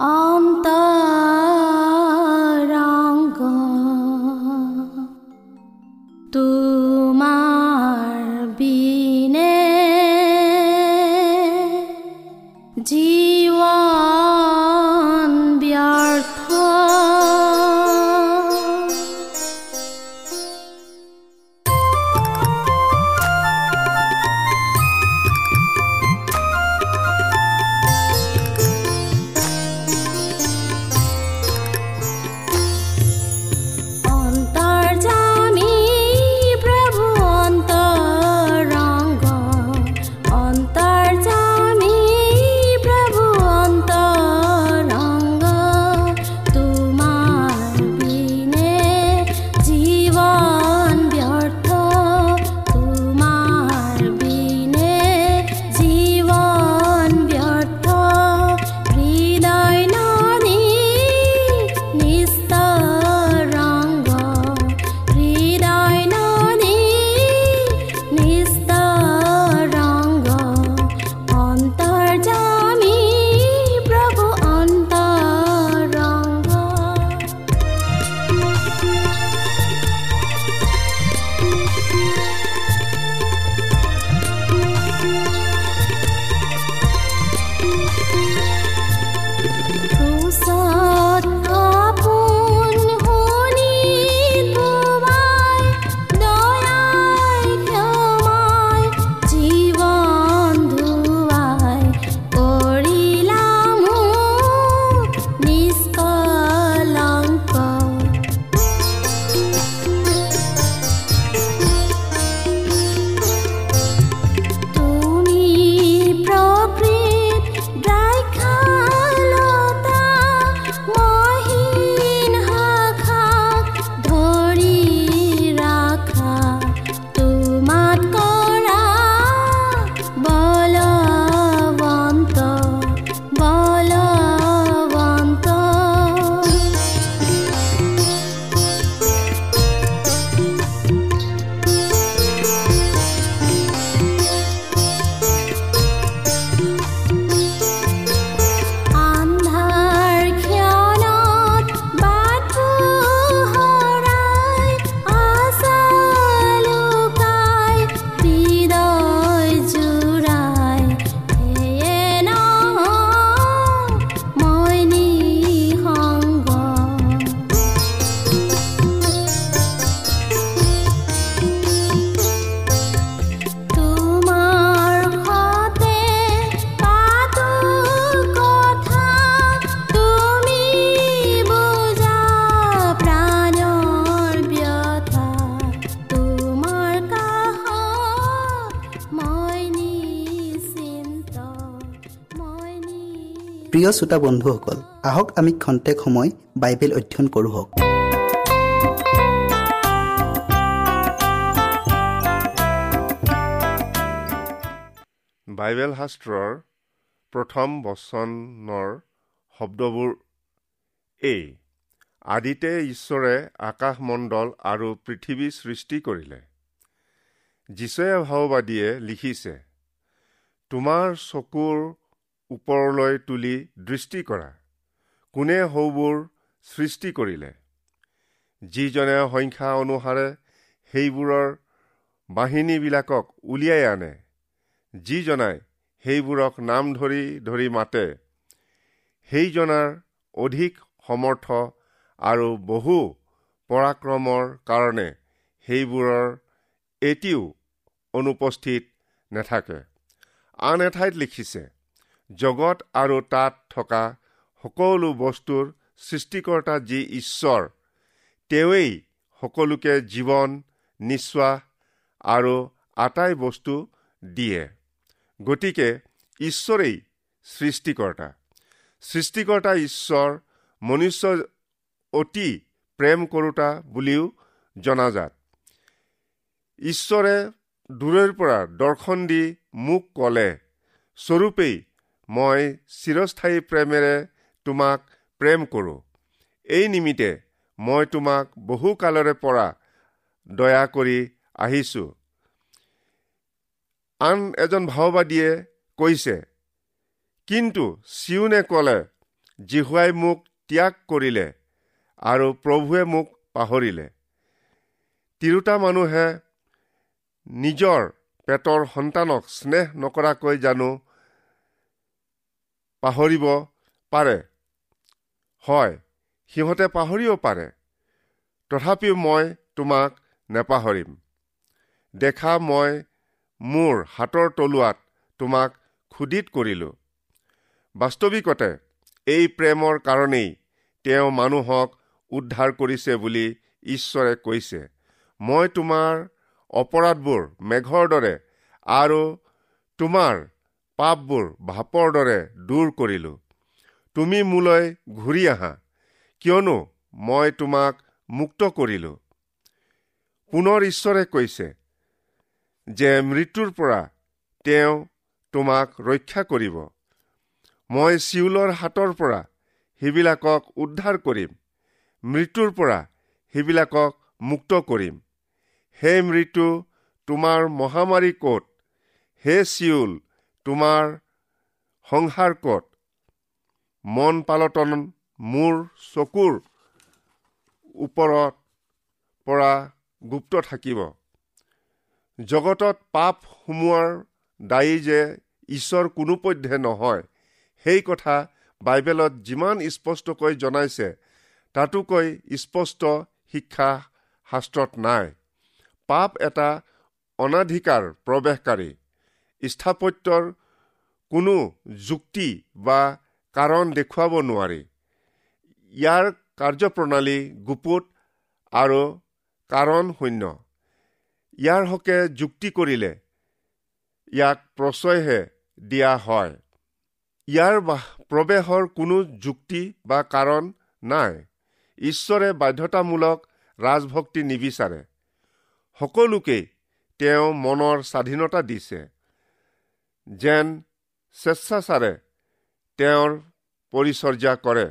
Oh. প্ৰিয় শ্ৰোতা বন্ধুসকল আহক আমি খন্তেক সময় বাইবেল অধ্যয়ন কৰোঁ বাইবেল শাস্ত্ৰৰ প্ৰথম বচনৰ শব্দবোৰ এই আদিতে ঈশ্বৰে আকাশমণ্ডল আৰু পৃথিৱী সৃষ্টি কৰিলে। যীচয়ে ভাওবাদীয়ে লিখিছে তোমাৰ চকুৰ ওপৰলৈ তুলি দৃষ্টি কৰা। কোনে সৌবোৰ সৃষ্টি কৰিলে? যিজনে সংখ্যা অনুসাৰে সেইবোৰৰ বাহিনীবিলাকক উলিয়াই আনে যিজনাই সেইবোৰক নাম ধৰি ধৰি মাতে সেইজনাৰ অধিক সমৰ্থ আৰু বহু পৰাক্ৰমৰ কাৰণে সেইবোৰৰ এটিও অনুপস্থিত নাথাকে। আন এঠাইত লিখিছে জগত আৰু তাত থকা সকলো বস্তুৰ সৃষ্টিকৰ্তা যি ঈশ্বৰ তেওঁৱেই সকলোকে জীৱন নিশ্বাস আৰু আটাই বস্তু দিয়ে। গতিকে ঈশ্বৰেই সৃষ্টিকৰ্তা। সৃষ্টিকৰ্তা ঈশ্বৰ মনুষ্য অতি প্ৰেম কৰোতা বুলিও জনাজাত ঈশ্বৰে দূৰৈৰ পৰা দৰ্শন দি মোক ক'লে স্বৰূপেই মই চিৰস্থায়ী প্ৰেমেৰে তোমাক প্ৰেম কৰোঁ। এই নিমিত্তে মই তোমাক বহু কালৰে পৰা দয়া কৰি আহিছোঁ। আন এজন ভাওবাদীয়ে কৈছে কিন্তু চিউনে ক'লে জিহুৱাই মোক ত্যাগ কৰিলে আৰু প্ৰভুৱে মোক পাহৰিলে। তিৰোতা মানুহে নিজৰ পেটৰ সন্তানক স্নেহ নকৰাকৈ জানো পাহৰিব পাৰে। হয় সিহঁতে পাহৰিব পাৰে। তথাপিও মই তোমাক নেপাহৰিম। দেখা মই মোৰ হাতৰ তলুৱাত তোমাক ক্ষুদিত কৰিলোঁ। বাস্তৱিকতে এই প্ৰেমৰ কাৰণেই তেওঁ মানুহক উদ্ধাৰ কৰিছে বুলি ঈশ্বৰে কৈছে। মই তোমাৰ অপৰাধবোৰ মেঘৰ দৰে আৰু তোমাৰ পাপবোৰ ভাপৰ দৰে দূৰ কৰিলোঁ। তুমি মোলৈ ঘূৰি আহা কিয়নো মই তোমাক মুক্ত কৰিলোঁ। পুনৰ ঈশ্বৰে কৈছে যে মৃত্যুৰ পৰা তেওঁ তোমাক ৰক্ষা কৰিব। মই চিউলৰ হাতৰ পৰা সেইবিলাকক উদ্ধাৰ কৰিম। মৃত্যুৰ পৰা সেইবিলাকক মুক্ত কৰিম। হে মৃত্যু তোমাৰ মহামাৰী ক'ত? হে চিউল তোমাৰ সংসাৰ ক'ত? মন পালটন মোৰ চকুৰ ওপৰত পৰা গুপ্ত থাকিব। জগতত পাপ সোমোৱাৰ দায়ী যে ঈশ্বৰ কোনোপধ্যে নহয় সেই কথা বাইবেলত যিমান স্পষ্টকৈ জনাইছে তাতোকৈ স্পষ্ট শিক্ষা শাস্ত্ৰত নাই। পাপ এটা অনাধিকাৰ প্ৰৱেশকাৰী। স্থাপত্যৰ কোনো যুক্তি বা কাৰণ দেখুৱাব নোৱাৰি। ইয়াৰ কাৰ্যপ্ৰণালী গুপুত আৰু কাৰণ শূন্য ইয়াৰ হকে যুক্তি কৰিলে ইয়াক প্ৰচয়হে দিয়া হয়। ইয়াৰ প্ৰৱেশৰ কোনো যুক্তি বা কাৰণ নাই। ঈশ্বৰে বাধ্যতামূলক ৰাজভক্তি নিবিচাৰে। সকলোকেই তেওঁ মনৰ স্বাধীনতা দিছে। যেন স্বেচ্ছাচাৰে তেওঁৰ পৰিচৰ্যা কৰে।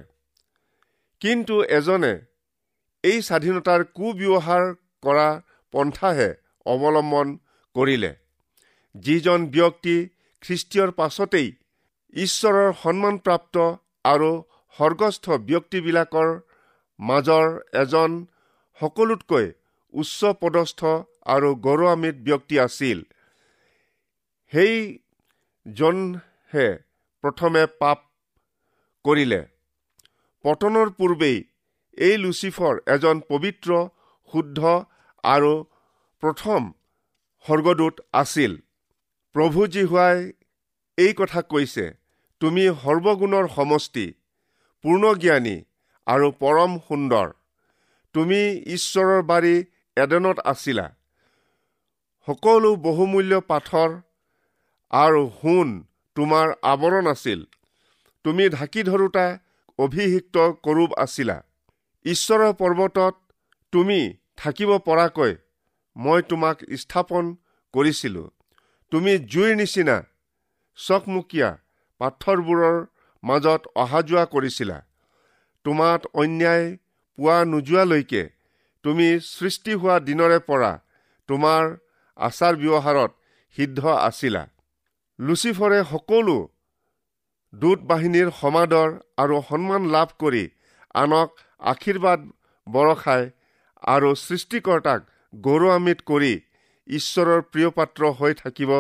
কিন্তু এজনে এই স্বাধীনতাৰ কুব্যৱহাৰ কৰা পন্থাহে অৱলম্বন কৰিলে। যিজন ব্যক্তি খ্ৰীষ্টীয়ৰ পাছতেই ঈশ্বৰৰ সন্মানপ্ৰাপ্ত আৰু সৰ্গস্থ ব্যক্তিবিলাকৰ মাজৰ এজন সকলোতকৈ উচ্চ পদস্থ আৰু গৌৰৱান্বিত ব্যক্তি আছিল সেইজনহে প্ৰথমে পাপ কৰিলে। পতনৰ পূৰ্বেই এই লুচিফৰ এজন পবিত্ৰ শুদ্ধ আৰু প্ৰথম স্বৰ্গদূত আছিল। প্ৰভু জীহুৱাই এই কথা কৈছে তুমি সৰ্বগুণৰ সমষ্টি পূৰ্ণজ্ঞানী আৰু পৰম সুন্দৰ। তুমি ঈশ্বৰৰ বাৰী এডেনত আছিলা। সকলো বহুমূল্য পাথৰ আৰু সোণ তোমাৰ আৱৰণ আছিল। তুমি ঢাকি ধৰোতা অভিষিক্ত কৰোব আছিলা। ঈশ্বৰৰ পৰ্বতত তুমি থাকিব পৰাকৈ মই তোমাক স্থাপন কৰিছিলো। তুমি জুইৰ নিচিনা চকমকীয়া পাথৰবোৰৰ মাজত অহা যোৱা কৰিছিলা। তোমাত অন্যায় পোৱা নোযোৱালৈকে তুমি সৃষ্টি হোৱা দিনৰে পৰা তোমাৰ আচাৰ ব্যৱহাৰত সিদ্ধ আছিলা। লুচিফৰে সকলো দূত বাহিনীৰ সমাদৰ আৰু সন্মান লাভ কৰি আনক আশীৰ্বাদ বৰষাই আৰু সৃষ্টিকৰ্তাক গৌৰৱান্বিত কৰি ঈশ্বৰৰ প্ৰিয় পাত্ৰ হৈ থাকিব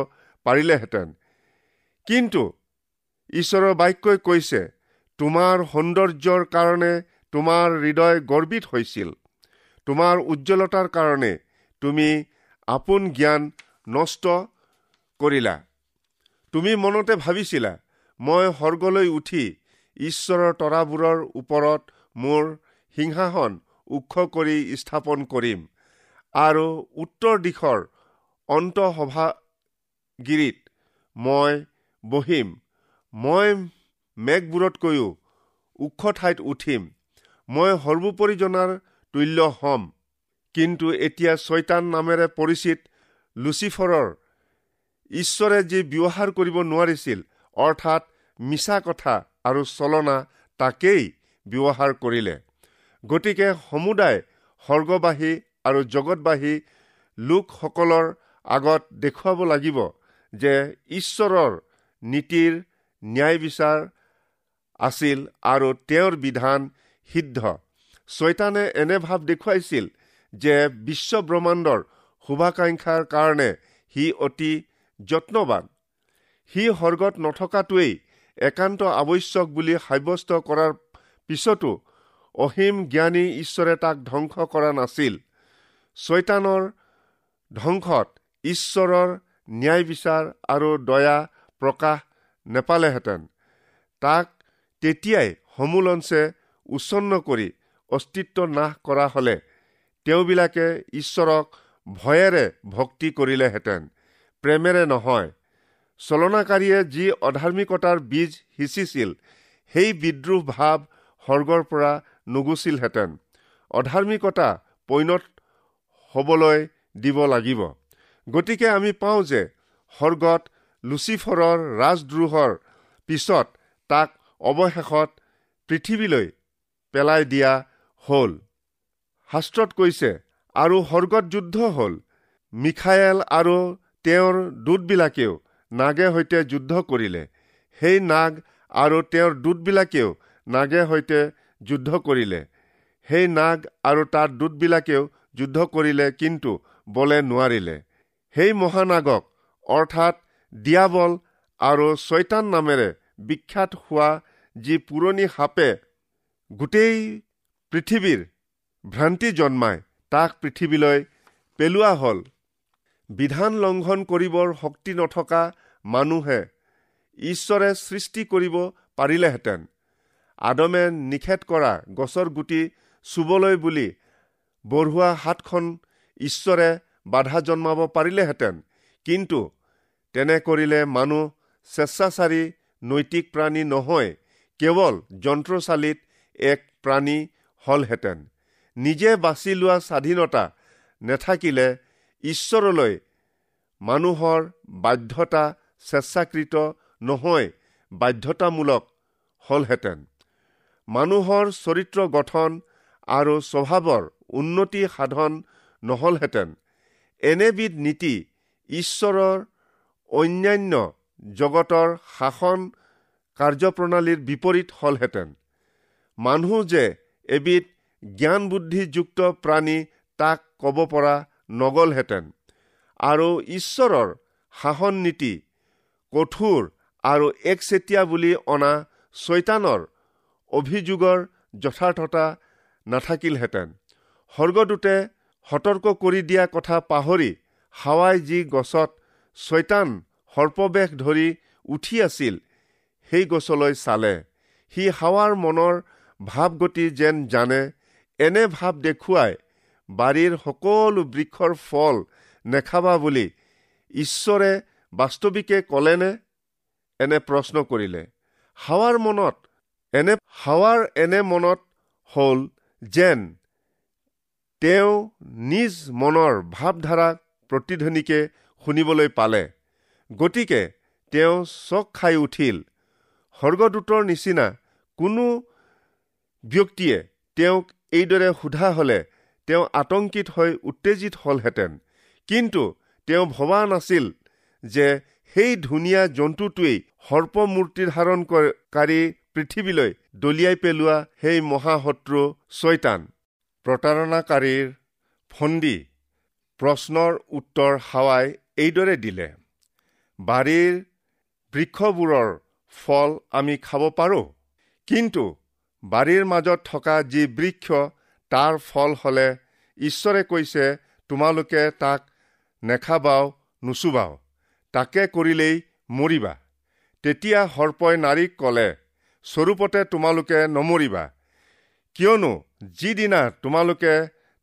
পাৰিলেহেঁতেন। কিন্তু ঈশ্বৰৰ বাক্যই কৈছে তোমাৰ সৌন্দৰ্যৰ কাৰণে তোমাৰ হৃদয় গৰ্বিত হৈছিল। তোমাৰ উজ্জ্বলতাৰ কাৰণে তুমি আপোন জ্ঞান নষ্ট কৰিলা। তুমি মনতে ভাবিছিলা মই স্বৰ্গলৈ উঠি ঈশ্বৰৰ তৰাবোৰৰ ওপৰত মোৰ সিংহাসন ওখ কৰি স্থাপন কৰিম আৰু উত্তৰ দিশৰ অন্তঃসভাগিৰিত মই বহিম। মই মেঘবোৰতকৈও ওখ ঠাইত উঠিম। মই সৰ্বোপৰিজনাৰ তুল্য হ'ম। কিন্তু এতিয়া ছয়তান নামেৰে পৰিচিত লুচিফৰৰ ঈশ্বৰে যি ব্যৱহাৰ কৰিব নোৱাৰিছিল অৰ্থাৎ মিছা কথা আৰু চলনা তাকেই ব্যৱহাৰ কৰিলে। গতিকে সমুদায় স্বৰ্গবাসী আৰু জগতবাসী লোকসকলৰ আগত দেখুৱাব লাগিব যে ঈশ্বৰৰ নীতিৰ ন্যায় বিচাৰ আছিল আৰু তেওঁৰ বিধান সিদ্ধ। ছয়তানে এনে ভাৱ দেখুৱাইছিল যে বিশ্ব ব্ৰহ্মাণ্ডৰ শুভাকাংক্ষাৰ কাৰণে সি অতি যত্নবান। সি স্বৰ্গত নথকাটোৱেই একান্ত আৱশ্যক বুলি সাব্যস্ত কৰাৰ পিছতো অসীম জ্ঞানী ঈশ্বৰে তাক ধ্বংস কৰা নাছিল। ছয়তানৰ ধ্বংসত ঈশ্বৰৰ ন্যায় বিচাৰ আৰু দয়া প্ৰকাশ নেপালেহেঁতেন। তাক তেতিয়াই সমূলঞ্চে উচ্ছন্ন কৰি অস্তিত্ব নাশ কৰা হ'লে তেওঁবিলাকে ঈশ্বৰক ভয়েৰে ভক্তি কৰিলেহেঁতেন। প্ৰেমেৰে নহয়। চলনাকাৰীয়ে যি অধাৰ্মিকতাৰ বীজ সিঁচিছিল সেই বিদ্ৰোহ ভাৱ স্বৰ্গৰ পৰা নুগুচিলহেঁতেন অধাৰ্মিকতা পৈণত হ'বলৈ দিব লাগিব। গতিকে আমি পাওঁ যে স্বৰ্গত লুচিফৰৰ ৰাজদ্ৰোহৰ পিছত তাক অৱশেষত পৃথিৱীলৈ পেলাই দিয়া হ'ল। শাস্ত্ৰত কৈছে আৰু স্বৰ্গত যুদ্ধ হ'ল। মিখায়েল আৰু তেওঁৰ দূতবিলাকেও নাগে সৈতে যুদ্ধ কৰিলে। সেই নাগ আৰু তেওঁৰ দূতবিলাকেও নাগে সৈতে যুদ্ধ কৰিলে। সেই নাগ আৰু তাৰ দূতবিলাকেও যুদ্ধ কৰিলে কিন্তু বলে নোৱাৰিলে। সেই মহানাগক অৰ্থাৎ দিয়াবল আৰু ছয়তান নামেৰে বিখ্যাত হোৱা যি পুৰণি সাপে গোটেই পৃথিৱীৰ ভ্ৰান্তি জন্মাই তাক পৃথিৱীলৈ পেলোৱা হ'ল। বিধান লংঘন কৰিবৰ শক্তি নথকা মানুহে ঈশ্বৰে সৃষ্টি কৰিব পাৰিলেহেঁতেন। আদমে নিষেধ কৰা গছৰ গুটি চুবলৈ বুলি বঢ়োৱা হাতখন ঈশ্বৰে বাধা জন্মাব পাৰিলেহেঁতেন। কিন্তু তেনে কৰিলে মানুহ স্বেচ্ছাচাৰী নৈতিক প্ৰাণী নহয় কেৱল যন্ত্ৰচালিত এক প্ৰাণী হলহেঁতেন। নিজে বাছি লোৱা স্বাধীনতা নেথাকিলে ঈশ্বৰলৈ মানুহৰ বাধ্যতা স্বেচ্ছাকৃত নহয় বাধ্যতামূলক হলহেঁতেন। মানুহৰ চৰিত্ৰ গঠন আৰু স্বভাৱৰ উন্নতি সাধন নহলহেঁতেন। এনেবিধ নীতি ঈশ্বৰৰ অন্যান্য জগতৰ শাসন কাৰ্যপ্ৰণালীৰ বিপৰীত হলহেঁতেন। মানুহ যে এবিধ জ্ঞান বুদ্ধিযুক্ত প্ৰাণী তাক ক'ব পৰা নগলহেঁতেন। আৰু ঈশ্বৰৰ শাসন নীতি কঠোৰ আৰু একচেটীয়া বুলি অনা ছয়তানৰ অভিযোগৰ যথাৰ্থতা নাথাকিলহেঁতেন। স্বৰ্গদূতে সতৰ্ক কৰি দিয়া কথা পাহৰি হাৱাই যি গছত ছয়তান সৰ্পবেশ ধৰি উঠি আছিল সেই গছলৈ চালে। সি হাৱাৰ মনৰ ভাৱগতি যেন জানে এনে ভাৱ দেখুৱাই বাৰীৰ সকলো বৃক্ষৰ ফল নেখাবা বুলি ঈশ্বৰে বাস্তৱিকে ক'লেনে? এনে প্ৰশ্ন কৰিলে। হাৱাৰ মনত এনে হাৱাৰ এনে মনত হ'ল যেন তেওঁ নিজ মনৰ ভাৱধাৰা প্ৰতিধ্বনিকে শুনিবলৈ পালে। গতিকে তেওঁ চক খাই উঠিল। স্বৰ্গদূতৰ নিচিনা কোনো ব্যক্তিয়ে তেওঁক এইদৰে সোধা হলে তেওঁ আতংকিত হৈ উত্তেজিত হলহেঁতেন। কিন্তু তেওঁ ভবা নাছিল যে সেই ধুনীয়া জন্তুটোৱেই সৰ্পমূৰ্তি ধাৰণ কাৰী পৃথিৱীলৈ দলিয়াই পেলোৱা সেই মহাশত্ৰু ছয়তান। প্ৰতাৰণাকাৰীৰ ফন্দি প্ৰশ্নৰ উত্তৰ হাৱাই এইদৰে দিলে বাৰীৰ বৃক্ষবোৰৰ ফল আমি খাব পাৰোঁ। কিন্তু বাৰীৰ মাজত থকা যি বৃক্ষ তাৰ ফল হ'লে ঈশ্বৰে কৈছে তোমালোকে তাক নেখাবাও নুচুবাও তাকে কৰিলেই মৰিবা। তেতিয়া সৰ্পই নাৰীক ক'লে স্বৰূপতে তোমালোকে নমৰিবা। কিয়নো যিদিনা তোমালোকে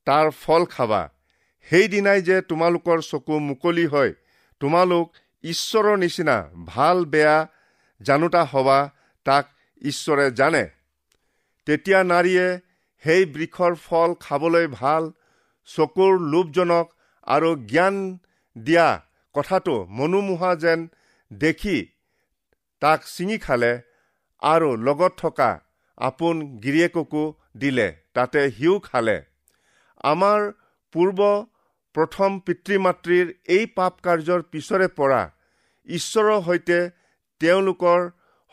তাৰ ফল খাবা সেইদিনাই যে তোমালোকৰ চকু মুকলি হয় তোমালোক ঈশ্বৰৰ নিচিনা ভাল বেয়া জানোতা হবা তাক ঈশ্বৰে জানে। তেতিয়া নাৰীয়ে সেই বৃক্ষৰ ফল খাবলৈ ভাল চকুৰ লোভজনক আৰু জ্ঞান দিয়া কথাটো মনোমোহা যেন দেখি তাক ছিঙি খালে আৰু লগত থকা আপোন গিৰিয়েককো দিলে তাতে সিও খালে। আমাৰ পূৰ্ব প্ৰথম পিতৃ মাতৃৰ এই পাপ কাৰ্যৰ পিছৰে পৰা ঈশ্বৰৰ সৈতে তেওঁলোকৰ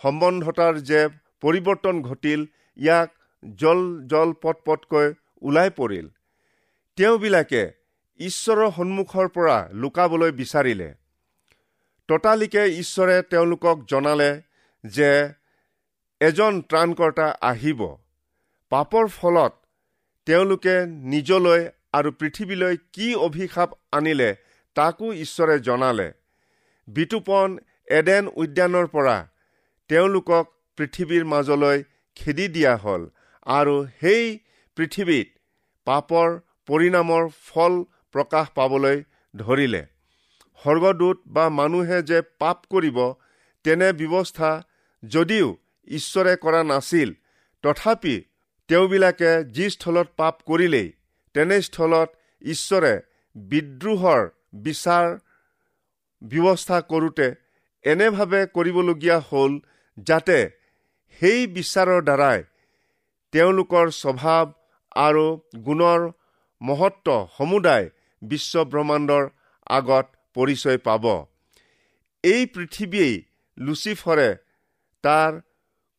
সম্বন্ধতাৰ যে পৰিৱৰ্তন ঘটিল ইয়াক জল জল পট পটকৈ ওলাই পৰিল। তেওঁবিলাকে ঈশ্বৰৰ সন্মুখৰ পৰা লুকাবলৈ বিচাৰিলে। ততালিকে ঈশ্বৰে তেওঁলোকক জনালে যে এজন ত্ৰাণকৰ্তা আহিব। পাপৰ ফলত তেওঁলোকে নিজলৈ আৰু পৃথিৱীলৈ কি অভিশাপ আনিলে তাকো ঈশ্বৰে জনালে। বিতুপন এডেন উদ্যানৰ পৰা তেওঁলোকক পৃথিৱীৰ মাজলৈ খেদি দিয়া হ'ল। আৰু সেই পৃথিৱীত পাপৰ পৰিণামৰ ফল প্ৰকাশ পাবলৈ ধৰিলে। স্বৰ্গদূত বা মানুহে যে পাপ কৰিব তেনে ব্যৱস্থা যদিও ঈশ্বৰে কৰা নাছিল তথাপি তেওঁবিলাকে যি স্থলত পাপ কৰিলেই তেনে স্থলত ঈশ্বৰে বিদ্ৰোহৰ বিচাৰ ব্যৱস্থা কৰোঁতে এনেভাৱে কৰিবলগীয়া হ'ল যাতে সেই বিচাৰৰ দ্বাৰাই তেওঁলোকৰ স্বভাৱ আৰু গুণৰ মহত্ব সমুদায় বিশ্ব ব্ৰহ্মাণ্ডৰ আগত পৰিচয় পাব। এই পৃথিৱীয়েই লুচিফৰে তাৰ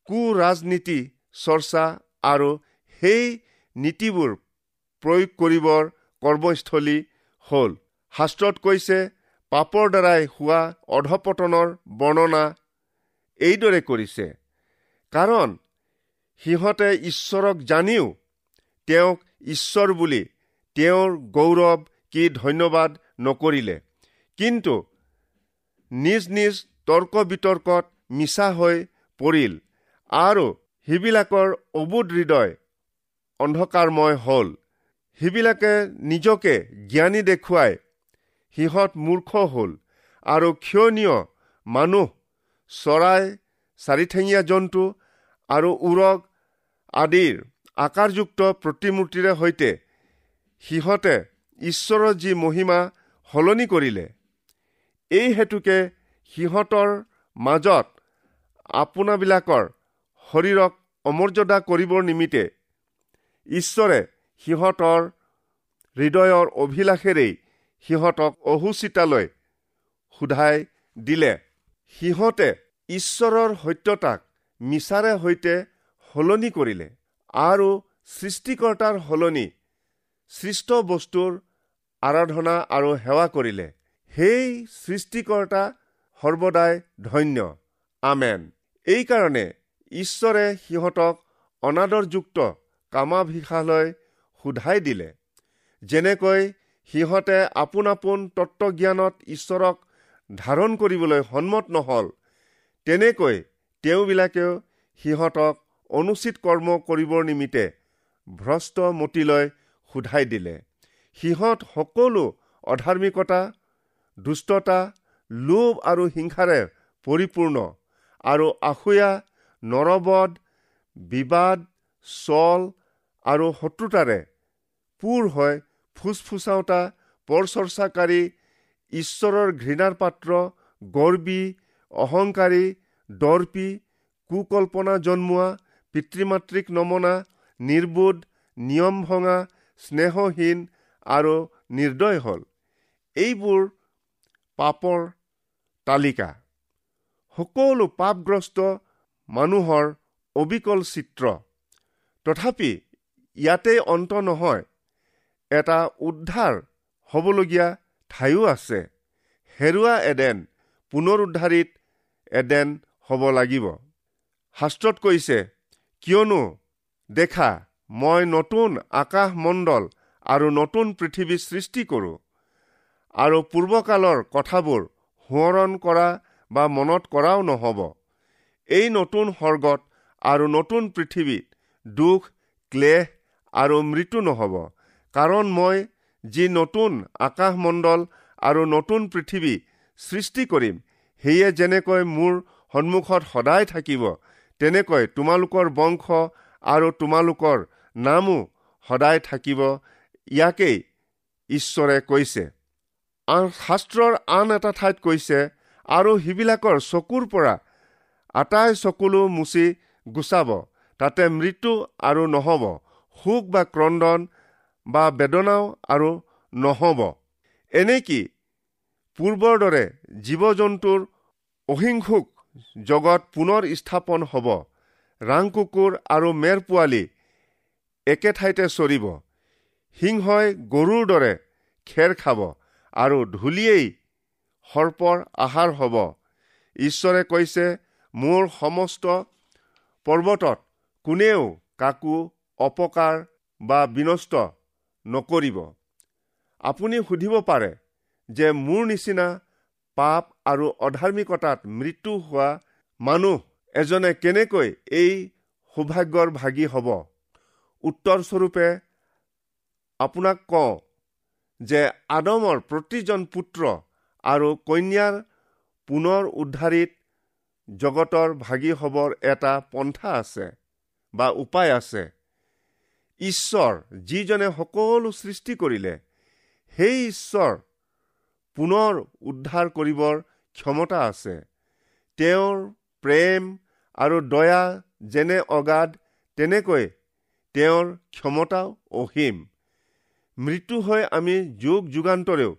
কু ৰাজনীতি চৰ্চা আৰু সেই নীতিবোৰ প্ৰয়োগ কৰিবৰ কৰ্মস্থলী হ'ল। শাস্ত্ৰত কৈছে পাপৰ দ্বাৰাই হোৱা অধপতনৰ বৰ্ণনা এইদৰে কৰিছে। কাৰণ সিহঁতে ঈশ্বৰক জানিও তেওঁক ঈশ্বৰ বুলি তেওঁৰ গৌৰৱ কি ধন্যবাদ নকৰিলে। কিন্তু নিজ নিজ তৰ্ক বিতৰ্কত মিছা হৈ পৰিল আৰু সিবিলাকৰ অবুধ হৃদয় অন্ধকাৰময় হ'ল। সিবিলাকে নিজকে জ্ঞানী দেখুৱাই সিহঁত মূৰ্খ হ'ল আৰু ক্ষণীয় মানুহ চৰাই চাৰিঠেঙীয়া জন্তু আৰু উৰগ আদিৰ আকাৰযুক্ত প্ৰতিমূৰ্তিৰে সৈতে সিহঁতে ঈশ্বৰৰ যি মহিমা সলনি কৰিলে এই হেতুকে সিহঁতৰ মাজত আপোনাবিলাকৰ শৰীৰক অমৰ্যাদা কৰিবৰ নিমিত্তে ঈশ্বৰে সিহঁতৰ হৃদয়ৰ অভিলাষেৰেই সিহঁতক অহুচিতালৈ সোধাই দিলে। সিহঁতে ঈশ্বৰৰ সত্যতাক মিছাৰে সৈতে সলনি কৰিলে। আৰু সৃষ্টিকৰ্তাৰ সলনি সৃষ্ট বস্তুৰ আৰাধনা আৰু সেৱা কৰিলে। সেই সৃষ্টিকৰ্তা সৰ্বদাই ধন্য। আমেন। এইকাৰণে ঈশ্বৰে সিহঁতক অনাদৰযুক্ত কামাভিষালৈ সোধাই দিলে যেনেকৈ সিহঁতে আপোন আপোন তত্বজ্ঞানত ঈশ্বৰক ধাৰণ কৰিবলৈ সন্মত নহল তেনেকৈ তেওঁবিলাকেও সিহঁতক অনুচিত কৰ্ম কৰিবৰ নিমিত্তে ভ্ৰষ্ট মতিলৈ সোধাই দিলে। সিহঁত সকলো অধাৰ্মিকতা দুষ্টতা লোভ আৰু হিংসাৰে পৰিপূৰ্ণ আৰু আখুয়া নৰবধ বিবাদ চল আৰু শত্ৰুতাৰে পূৰ হৈ ফুচফুচাওতা পৰচৰ্চাকাৰী ঈশ্বৰৰ ঘৃণাৰ পাত্ৰ গৰ্বী অহংকাৰী দৰ্পী কুকল্পনা জন্মোৱা পিতৃ মাতৃক নমনা নিৰ্বোধ নিয়ম ভঙা স্নেহহীন আৰু নিৰ্দয় হ'ল। এইবোৰ পাপৰ তালিকা। সকলো পাপগ্ৰস্ত মানুহৰ অবিকল চিত্ৰ। তথাপি ইয়াতেই অন্ত নহয় এটা উদ্ধাৰ হ'বলগীয়া ঠাইও আছে। হেৰুৱা এডেন পুনৰ উদ্ধাৰিত এডেন হ'ব লাগিব। শাস্ত্ৰত কৈছে কিয়নো দেখা মই নতুন আকাশমণ্ডল আৰু নতুন পৃথিৱী সৃষ্টি কৰোঁ। আৰু পূৰ্বকালৰ কথাবোৰ সোঁৱৰণ কৰা বা মনত কৰাও নহ'ব। এই নতুন সৰ্গত আৰু নতুন পৃথিৱীত দুখ ক্লেশ আৰু মৃত্যু নহ'ব। কাৰণ মই যি নতুন আকাশমণ্ডল আৰু নতুন পৃথিৱী সৃষ্টি কৰিম সেয়ে যেনেকৈ মোৰ সন্মুখত সদায় থাকিব তেনেকৈ তোমালোকৰ বংশ আৰু তোমালোকৰ নামো সদায় থাকিব ইয়াকেই ঈশ্বৰে কৈছে। আন শাস্ত্ৰৰ আন এটা ঠাইত কৈছে আৰু সিবিলাকৰ চকুৰ পৰা আটাই চকুলো মুচি গুচাব তাতে মৃত্যু আৰু নহ'ব সুখ বা ক্ৰদন বা বেদনাও আৰু নহ'ব। এনেকি পূৰ্বৰ দৰে জীৱ জন্তুৰ অহিংসুক জগত পুনৰ স্থাপন হ'ব। ৰাং কুকুৰ আৰু মেৰ পোৱালি একে ঠাইতে চৰিব। সিংহই গৰুৰ দৰে খেৰ খাব আৰু ধূলিয়েই সৰ্পৰ আহাৰ হ'ব। ঈশ্বৰে কৈছে মোৰ সমস্ত পৰ্বতত কোনেও কাকো অপকাৰ বা বিনষ্ট নকৰিব। আপুনি সুধিব পাৰে যে মোৰ নিচিনা পাপ আৰু অধাৰ্মিকতাত মৃত্যু হোৱা মানুহ এজনে কেনেকৈ এই সৌভাগ্যৰ ভাগি হ'ব? উত্তৰস্বৰূপে আপোনাক কওঁ যে আদমৰ প্ৰতিজন পুত্ৰ আৰু কন্যাৰ পুনৰ উদ্ধাৰিত জগতৰ ভাগি হ'বৰ এটা পন্থা আছে বা উপায় আছে। ঈশ্বৰ যিজনে সকলো সৃষ্টি কৰিলে সেই ঈশ্বৰ পুনৰ উদ্ধাৰ কৰিবৰ ক্ষমতা আছে। তেওঁৰ প্ৰেম আৰু দয়া যেনে অগাধ তেনেকৈ তেওঁৰ ক্ষমতাও অসীম। মৃত্যু হৈ আমি যুগ যুগান্তৰেও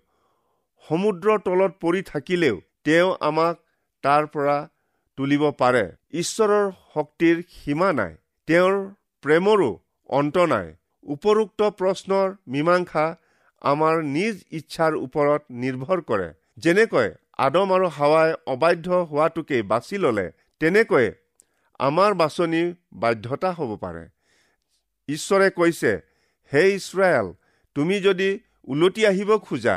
সমুদ্ৰৰ তলত পৰি থাকিলেও তেওঁ আমাক তাৰ পৰা তুলিব পাৰে। ঈশ্বৰৰ শক্তিৰ সীমা নাই। তেওঁৰ প্ৰেমৰো অন্ত নাই। উপৰোক্ত প্ৰশ্নৰ মীমাংসা আমাৰ নিজ ইচ্ছাৰ ওপৰত নিৰ্ভৰ কৰে। যেনেকৈ আদম আৰু হাৱাই অবাধ্য হোৱাটোকে বাছি ল'লে তেনেকৈ আমাৰ বাছনি বাধ্যতা হ'ব পাৰে। ঈশ্বৰে কৈছে হে ইছৰাইল তুমি যদি ওলটি আহিব খোজা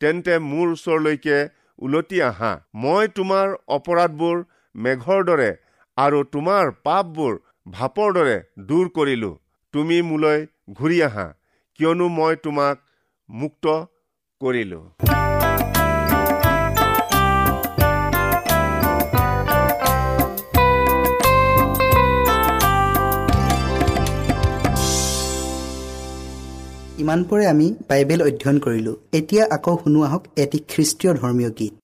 তেন্তে মোৰ ওচৰলৈকে ওলটি আহা। মই তোমাৰ অপৰাধবোৰ মেঘৰ দৰে আৰু তোমাৰ পাপবোৰ ভাপৰ দৰে দূৰ কৰিলো। তুমি মোলৈ ঘূৰি আহা কিয়নো মই তোমাক মুক্ত কৰিলো। ইমানপৰে আমি বাইবেল অধ্যয়ন কৰিলোঁ। এতিয়া আকৌ শুনো আহক এটি খ্ৰীষ্টীয় ধৰ্মীয় গীত।